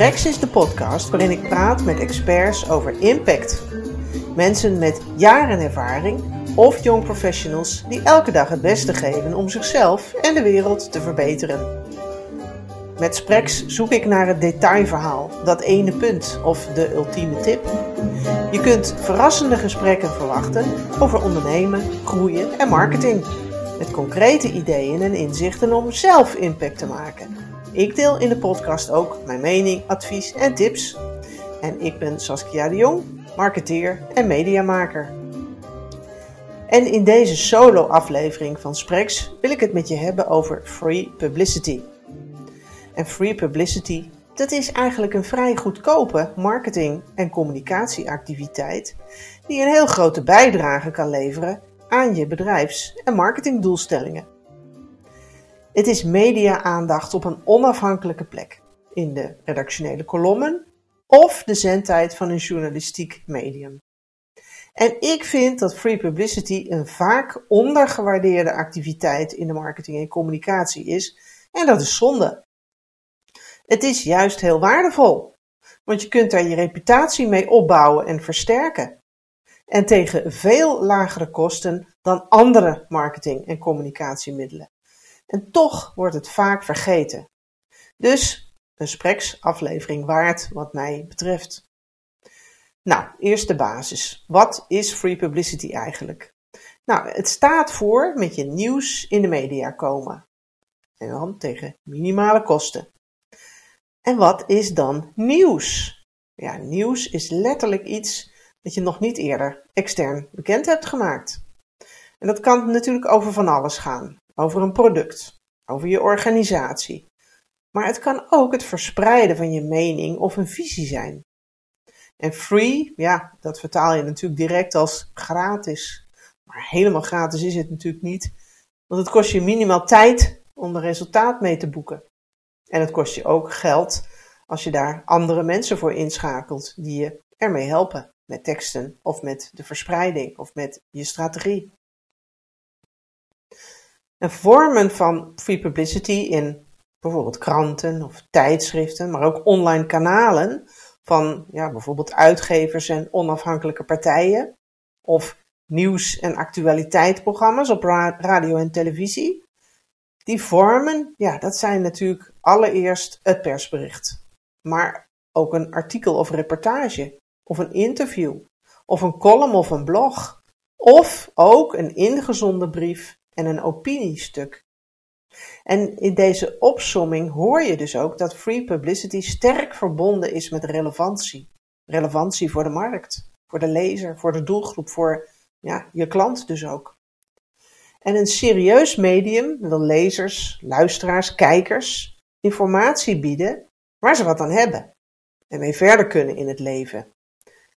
Sprex is de podcast waarin ik praat met experts over impact. Mensen met jaren ervaring of young professionals die elke dag het beste geven om zichzelf en de wereld te verbeteren. Met Sprex zoek ik naar het detailverhaal, dat ene punt of de ultieme tip. Je kunt verrassende gesprekken verwachten over ondernemen, groeien en marketing. Met concrete ideeën en inzichten om zelf impact te maken. Ik deel in de podcast ook mijn mening, advies en tips. En ik ben Saskia de Jong, marketeer en mediamaker. En in deze solo-aflevering van Sprex wil ik het met je hebben over free publicity. En free publicity, dat is eigenlijk een vrij goedkope marketing- en communicatieactiviteit die een heel grote bijdrage kan leveren aan je bedrijfs- en marketingdoelstellingen. Het is media-aandacht op een onafhankelijke plek, in de redactionele kolommen of de zendtijd van een journalistiek medium. En ik vind dat free publicity een vaak ondergewaardeerde activiteit in de marketing en communicatie is, en dat is zonde. Het is juist heel waardevol, want je kunt daar je reputatie mee opbouwen en versterken. En tegen veel lagere kosten dan andere marketing- en communicatiemiddelen. En toch wordt het vaak vergeten. Dus een spreksaflevering waard wat mij betreft. Nou, eerst de basis. Wat is free publicity eigenlijk? Nou, het staat voor met je nieuws in de media komen. En dan tegen minimale kosten. En wat is dan nieuws? Ja, nieuws is letterlijk iets dat je nog niet eerder extern bekend hebt gemaakt. En dat kan natuurlijk over van alles gaan. Over een product, over je organisatie. Maar het kan ook het verspreiden van je mening of een visie zijn. En free, ja, dat vertaal je natuurlijk direct als gratis. Maar helemaal gratis is het natuurlijk niet, want het kost je minimaal tijd om er resultaat mee te boeken. En het kost je ook geld als je daar andere mensen voor inschakelt die je ermee helpen met teksten of met de verspreiding of met je strategie. En vormen van free publicity in bijvoorbeeld kranten of tijdschriften, maar ook online kanalen van ja, bijvoorbeeld uitgevers en onafhankelijke partijen of nieuws- en actualiteitsprogramma's op radio en televisie. Die vormen, ja, dat zijn natuurlijk allereerst het persbericht, maar ook een artikel of reportage of een interview of een column of een blog of ook een ingezonden brief en een opiniestuk. En in deze opsomming hoor je dus ook dat free publicity sterk verbonden is met relevantie. Relevantie voor de markt, voor de lezer, voor de doelgroep, voor ja, je klant dus ook. En een serieus medium wil lezers, luisteraars, kijkers informatie bieden waar ze wat aan hebben en mee verder kunnen in het leven.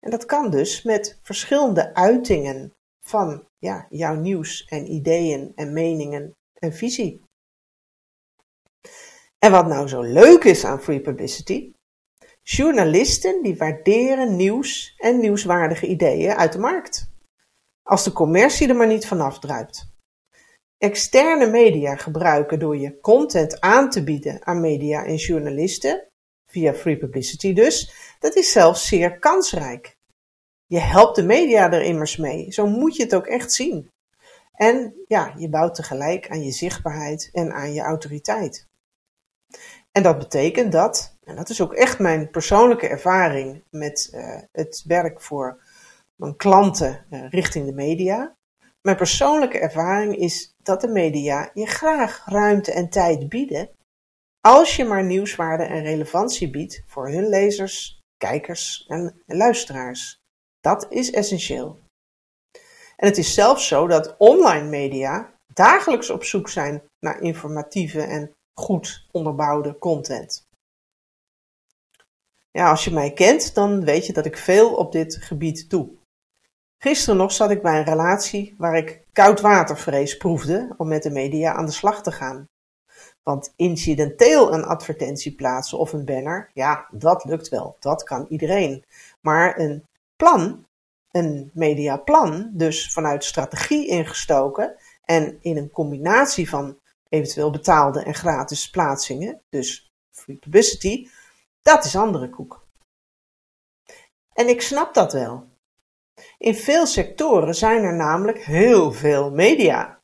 En dat kan dus met verschillende uitingen van ja, jouw nieuws en ideeën en meningen en visie. En wat nou zo leuk is aan free publicity? Journalisten die waarderen nieuws en nieuwswaardige ideeën uit de markt. Als de commercie er maar niet vanaf druipt. Externe media gebruiken door je content aan te bieden aan media en journalisten, via free publicity dus, dat is zelfs zeer kansrijk. Je helpt de media er immers mee. Zo moet je het ook echt zien. En ja, je bouwt tegelijk aan je zichtbaarheid en aan je autoriteit. En dat betekent dat, en dat is ook echt mijn persoonlijke ervaring met uh, het werk voor mijn klanten uh, richting de media. Mijn persoonlijke ervaring is dat de media je graag ruimte en tijd bieden als je maar nieuwswaarde en relevantie biedt voor hun lezers, kijkers en luisteraars. Dat is essentieel. En het is zelfs zo dat online media dagelijks op zoek zijn naar informatieve en goed onderbouwde content. Ja, als je mij kent, dan weet je dat ik veel op dit gebied doe. Gisteren nog zat ik bij een relatie waar ik koudwatervrees proefde om met de media aan de slag te gaan. Want incidenteel een advertentie plaatsen of een banner, ja, dat lukt wel. Dat kan iedereen. Maar een plan, een mediaplan, dus vanuit strategie ingestoken en in een combinatie van eventueel betaalde en gratis plaatsingen, dus free publicity, dat is andere koek. En ik snap dat wel. In veel sectoren zijn er namelijk heel veel media.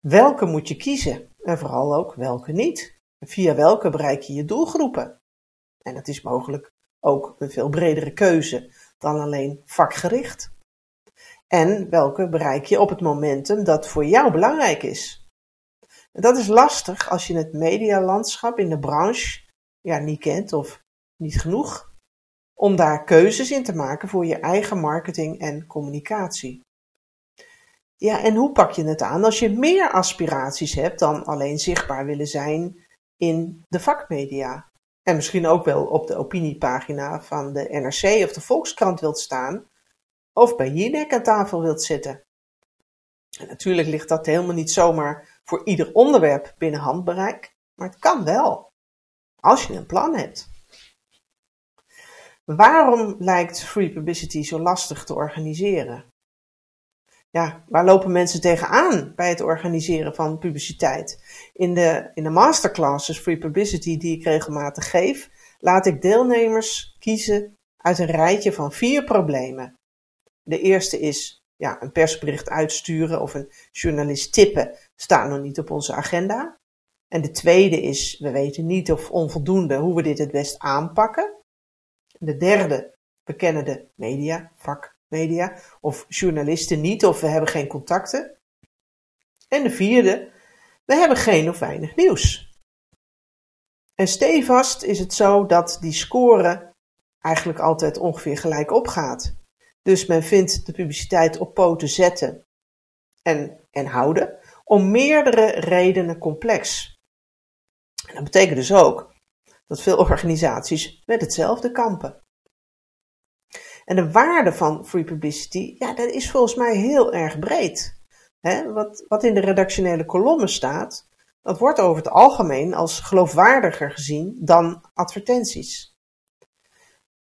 Welke moet je kiezen en vooral ook welke niet? Via welke bereik je je doelgroepen? En dat is mogelijk ook een veel bredere keuze dan alleen vakgericht. En welke bereik je op het momentum dat voor jou belangrijk is. Dat is lastig als je het medialandschap in de branche ja, niet kent of niet genoeg, om daar keuzes in te maken voor je eigen marketing en communicatie. Ja, en hoe pak je het aan als je meer aspiraties hebt dan alleen zichtbaar willen zijn in de vakmedia? En misschien ook wel op de opiniepagina van de NRC of de Volkskrant wilt staan, of bij Jinek aan tafel wilt zitten. En natuurlijk ligt dat helemaal niet zomaar voor ieder onderwerp binnen handbereik, maar het kan wel, als je een plan hebt. Waarom lijkt free publicity zo lastig te organiseren? Ja, waar lopen mensen tegenaan bij het organiseren van publiciteit? In de, in de masterclasses Free Publicity die ik regelmatig geef, laat ik deelnemers kiezen uit een rijtje van vier problemen. De eerste is ja, een persbericht uitsturen of een journalist tippen staat nog niet op onze agenda. En de tweede is, we weten niet of onvoldoende hoe we dit het best aanpakken. De derde, we kennen de media, of journalisten niet of we hebben geen contacten. En de vierde, we hebben geen of weinig nieuws. En stevast is het zo dat die score eigenlijk altijd ongeveer gelijk opgaat. Dus men vindt de publiciteit op poten zetten en, en houden om meerdere redenen complex. En dat betekent dus ook dat veel organisaties met hetzelfde kampen. En de waarde van free publicity, ja, dat is volgens mij heel erg breed. wat, wat in de redactionele kolommen staat, dat wordt over het algemeen als geloofwaardiger gezien dan advertenties.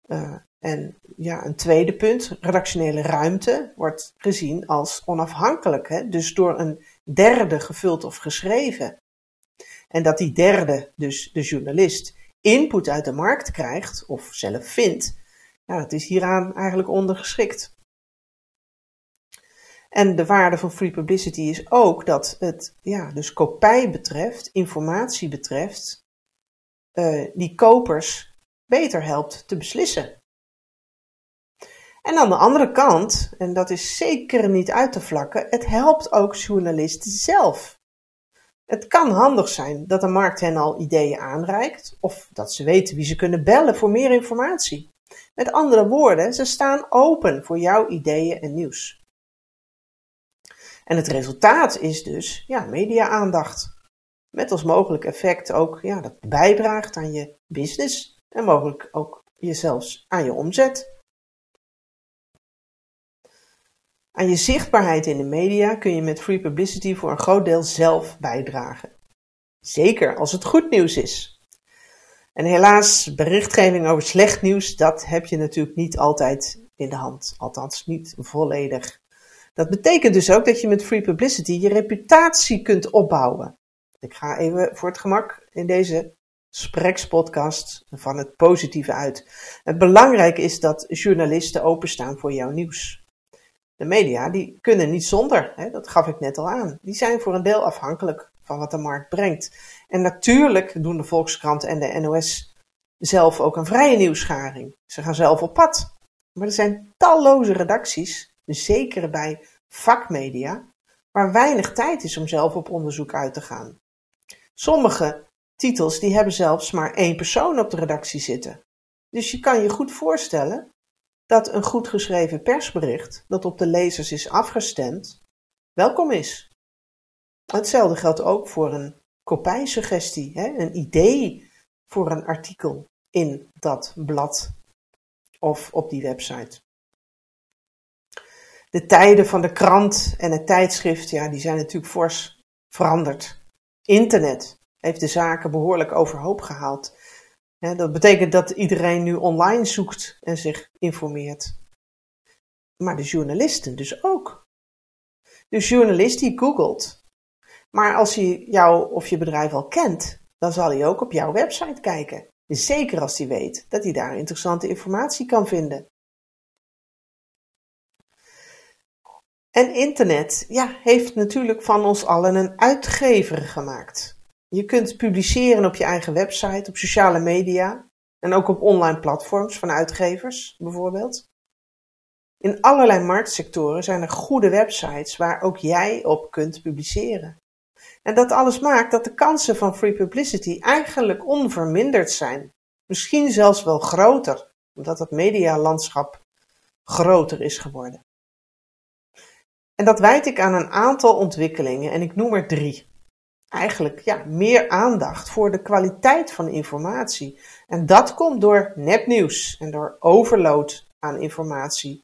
Uh, en ja, een tweede punt, redactionele ruimte wordt gezien als onafhankelijk, hè? dus door een derde gevuld of geschreven. En dat die derde, dus de journalist, input uit de markt krijgt of zelf vindt, ja, dat is hieraan eigenlijk ondergeschikt. En de waarde van free publicity is ook dat het ja, dus kopij betreft, informatie betreft, uh, die kopers beter helpt te beslissen. En aan de andere kant, en dat is zeker niet uit te vlakken, het helpt ook journalisten zelf. Het kan handig zijn dat de markt hen al ideeën aanreikt, of dat ze weten wie ze kunnen bellen voor meer informatie. Met andere woorden, ze staan open voor jouw ideeën en nieuws. En het resultaat is dus ja, media-aandacht. Met als mogelijk effect ook ja, dat bijdraagt aan je business en mogelijk ook jezelf aan je omzet. Aan je zichtbaarheid in de media kun je met free publicity voor een groot deel zelf bijdragen. Zeker als het goed nieuws is. En helaas, berichtgeving over slecht nieuws, dat heb je natuurlijk niet altijd in de hand. Althans, niet volledig. Dat betekent dus ook dat je met free publicity je reputatie kunt opbouwen. Ik ga even voor het gemak in deze sprekspodcast van het positieve uit. Het belangrijk is dat journalisten openstaan voor jouw nieuws. De media die kunnen niet zonder, hè, dat gaf ik net al aan. Die zijn voor een deel afhankelijk van wat de markt brengt. En natuurlijk doen de Volkskrant en de NOS zelf ook een vrije nieuwsgaring. Ze gaan zelf op pad. Maar er zijn talloze redacties, zeker bij vakmedia, waar weinig tijd is om zelf op onderzoek uit te gaan. Sommige titels die hebben zelfs maar één persoon op de redactie zitten. Dus je kan je goed voorstellen dat een goed geschreven persbericht, dat op de lezers is afgestemd, welkom is. Hetzelfde geldt ook voor een kopijsuggestie, hè? een idee voor een artikel in dat blad of op die website. De tijden van de krant en het tijdschrift, ja, die zijn natuurlijk fors veranderd. Internet heeft de zaken behoorlijk overhoop gehaald dat betekent dat iedereen nu online zoekt en zich informeert. Maar de journalisten dus ook. De journalist die googelt. Maar als hij jou of je bedrijf al kent, dan zal hij ook op jouw website kijken. Zeker als hij weet dat hij daar interessante informatie kan vinden. En internet ja, heeft natuurlijk van ons allen een uitgever gemaakt. Je kunt publiceren op je eigen website, op sociale media en ook op online platforms van uitgevers bijvoorbeeld. In allerlei marktsectoren zijn er goede websites waar ook jij op kunt publiceren. En dat alles maakt dat de kansen van free publicity eigenlijk onverminderd zijn. Misschien zelfs wel groter, omdat het medialandschap groter is geworden. En dat wijd ik aan een aantal ontwikkelingen en ik noem er drie. Eigenlijk ja, meer aandacht voor de kwaliteit van informatie. En dat komt door nepnieuws en door overload aan informatie,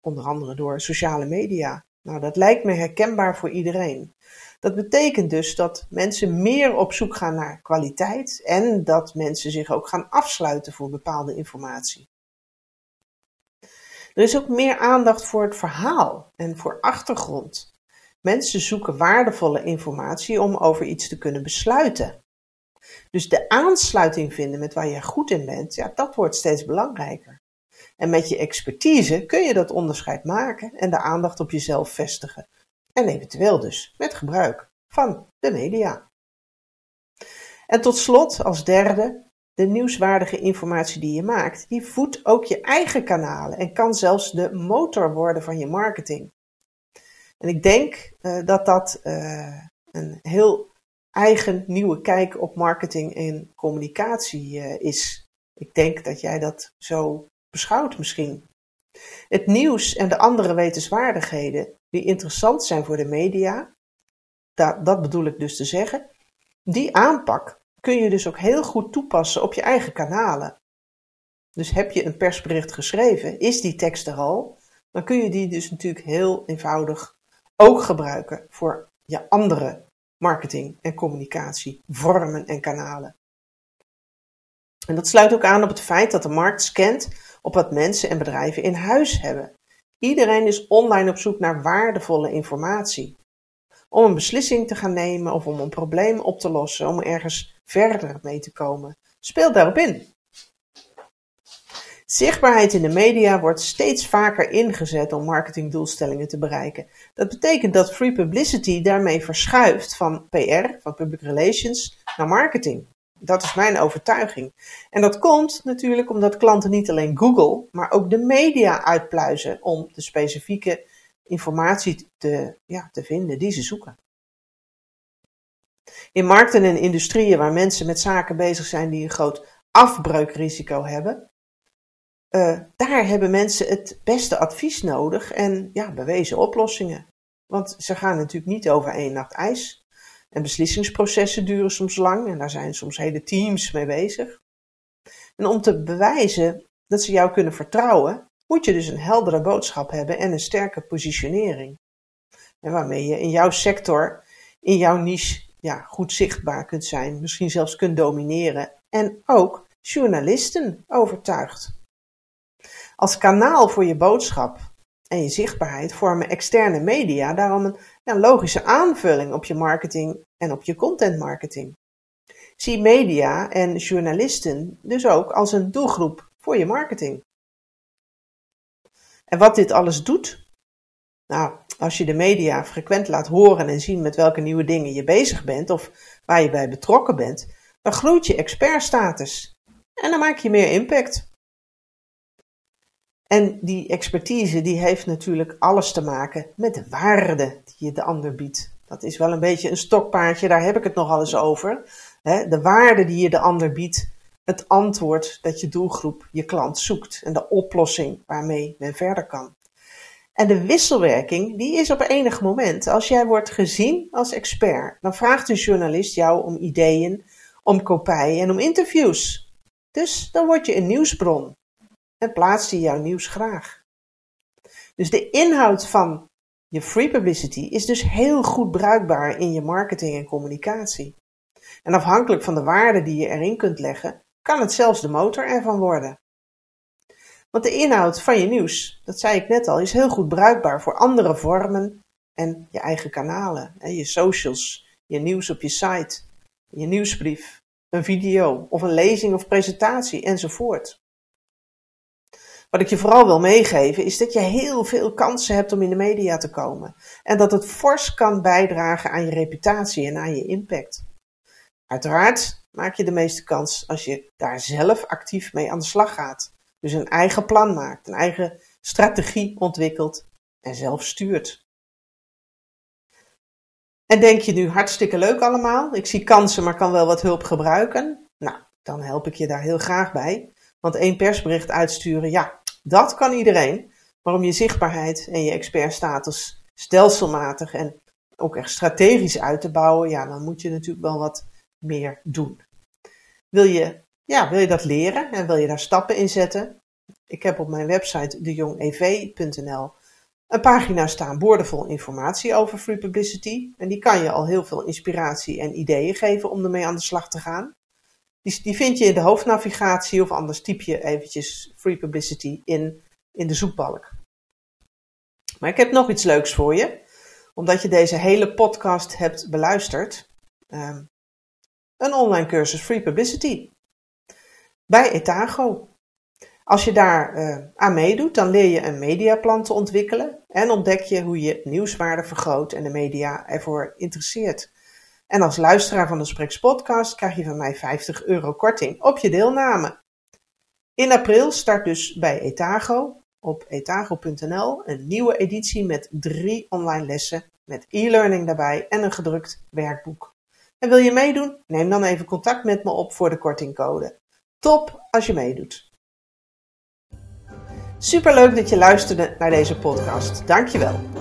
onder andere door sociale media. Nou, dat lijkt me herkenbaar voor iedereen. Dat betekent dus dat mensen meer op zoek gaan naar kwaliteit en dat mensen zich ook gaan afsluiten voor bepaalde informatie. Er is ook meer aandacht voor het verhaal en voor achtergrond. Mensen zoeken waardevolle informatie om over iets te kunnen besluiten. Dus de aansluiting vinden met waar je goed in bent, ja, dat wordt steeds belangrijker. En met je expertise kun je dat onderscheid maken en de aandacht op jezelf vestigen. En eventueel dus met gebruik van de media. En tot slot, als derde, de nieuwswaardige informatie die je maakt, die voedt ook je eigen kanalen en kan zelfs de motor worden van je marketing. En ik denk uh, dat dat uh, een heel eigen nieuwe kijk op marketing en communicatie uh, is. Ik denk dat jij dat zo beschouwt misschien. Het nieuws en de andere wetenswaardigheden die interessant zijn voor de media, dat, dat bedoel ik dus te zeggen, die aanpak kun je dus ook heel goed toepassen op je eigen kanalen. Dus heb je een persbericht geschreven, is die tekst er al, dan kun je die dus natuurlijk heel eenvoudig ook gebruiken voor je andere marketing en communicatie, vormen en kanalen. En dat sluit ook aan op het feit dat de markt scant op wat mensen en bedrijven in huis hebben. Iedereen is online op zoek naar waardevolle informatie. Om een beslissing te gaan nemen of om een probleem op te lossen, om ergens verder mee te komen. Speel daarop in. Zichtbaarheid in de media wordt steeds vaker ingezet om marketingdoelstellingen te bereiken. Dat betekent dat free publicity daarmee verschuift van PR, van public relations, naar marketing. Dat is mijn overtuiging. En dat komt natuurlijk omdat klanten niet alleen Google, maar ook de media uitpluizen om de specifieke informatie te, ja, te vinden die ze zoeken. In markten en industrieën waar mensen met zaken bezig zijn die een groot afbreukrisico hebben, uh, daar hebben mensen het beste advies nodig en ja, bewezen oplossingen. Want ze gaan natuurlijk niet over één nacht ijs. En beslissingsprocessen duren soms lang en daar zijn soms hele teams mee bezig. En om te bewijzen dat ze jou kunnen vertrouwen, moet je dus een heldere boodschap hebben en een sterke positionering. En waarmee je in jouw sector, in jouw niche, ja, goed zichtbaar kunt zijn, misschien zelfs kunt domineren en ook journalisten overtuigt. Als kanaal voor je boodschap en je zichtbaarheid vormen externe media daarom een, logische aanvulling op je marketing en op je content marketing. Zie media en journalisten dus ook als een doelgroep voor je marketing. En wat dit alles doet? Nou, als je de media frequent laat horen en zien met welke nieuwe dingen je bezig bent of waar je bij betrokken bent, dan groeit je expertstatus en dan maak je meer impact. En die expertise die heeft natuurlijk alles te maken met de waarde die je de ander biedt. Dat is wel een beetje een stokpaardje, daar heb ik het nogal eens over. De waarde die je de ander biedt, het antwoord dat je doelgroep, je klant zoekt en de oplossing waarmee men verder kan. En de wisselwerking, die is op enig moment, als jij wordt gezien als expert, dan vraagt een journalist jou om ideeën, om kopieën en om interviews. Dus dan word je een nieuwsbron en plaatst hij jouw nieuws graag. Dus de inhoud van je free publicity is dus heel goed bruikbaar in je marketing en communicatie. En afhankelijk van de waarde die je erin kunt leggen, kan het zelfs de motor ervan worden. Want de inhoud van je nieuws, dat zei ik net al, is heel goed bruikbaar voor andere vormen en je eigen kanalen. Je socials, je nieuws op je site, je nieuwsbrief, een video of een lezing of presentatie enzovoort. Wat ik je vooral wil meegeven is dat je heel veel kansen hebt om in de media te komen en dat het fors kan bijdragen aan je reputatie en aan je impact. Uiteraard maak je de meeste kans als je daar zelf actief mee aan de slag gaat. Dus een eigen plan maakt, een eigen strategie ontwikkelt en zelf stuurt. En denk je nu hartstikke leuk allemaal? Ik zie kansen, maar kan wel wat hulp gebruiken. Nou, dan help ik je daar heel graag bij. Want één persbericht uitsturen, ja, dat kan iedereen. Maar om je zichtbaarheid en je expertstatus stelselmatig en ook echt strategisch uit te bouwen, ja, dan moet je natuurlijk wel wat meer doen. Wil je, ja, wil je dat leren en wil je daar stappen in zetten? Ik heb op mijn website dejongev.nl een pagina staan boordevol informatie over free publicity. En die kan je al heel veel inspiratie en ideeën geven om ermee aan de slag te gaan. Die, vind je in de hoofdnavigatie of anders typ je eventjes free publicity in, in de zoekbalk. Maar ik heb nog iets leuks voor je. Omdat je deze hele podcast hebt beluisterd. Um, een online cursus free publicity. Bij Etago. Als je daar uh, aan meedoet, dan leer je een mediaplan te ontwikkelen en ontdek je hoe je nieuwswaarde vergroot en de media ervoor interesseert. En als luisteraar van de Spreks podcast krijg je van mij 50 euro korting op je deelname. In april start dus bij Etago op etago.nl een nieuwe editie met drie online lessen met e-learning daarbij en een gedrukt werkboek. En wil je meedoen? Neem dan even contact met me op voor de kortingcode. Top als je meedoet. Superleuk dat je luisterde naar deze podcast. Dankjewel.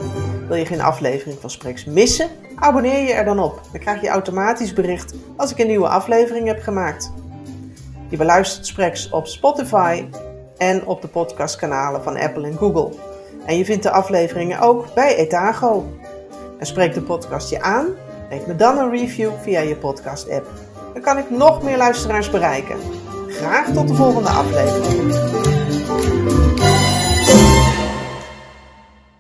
Wil je geen aflevering van Spreks missen? Abonneer je er dan op. Dan krijg je automatisch bericht als ik een nieuwe aflevering heb gemaakt. Je beluistert Spreks op Spotify en op de podcastkanalen van Apple en Google. En je vindt de afleveringen ook bij Etago. En spreek de podcast je aan? Geef me dan een review via je podcast-app. Dan kan ik nog meer luisteraars bereiken. Graag tot de volgende aflevering.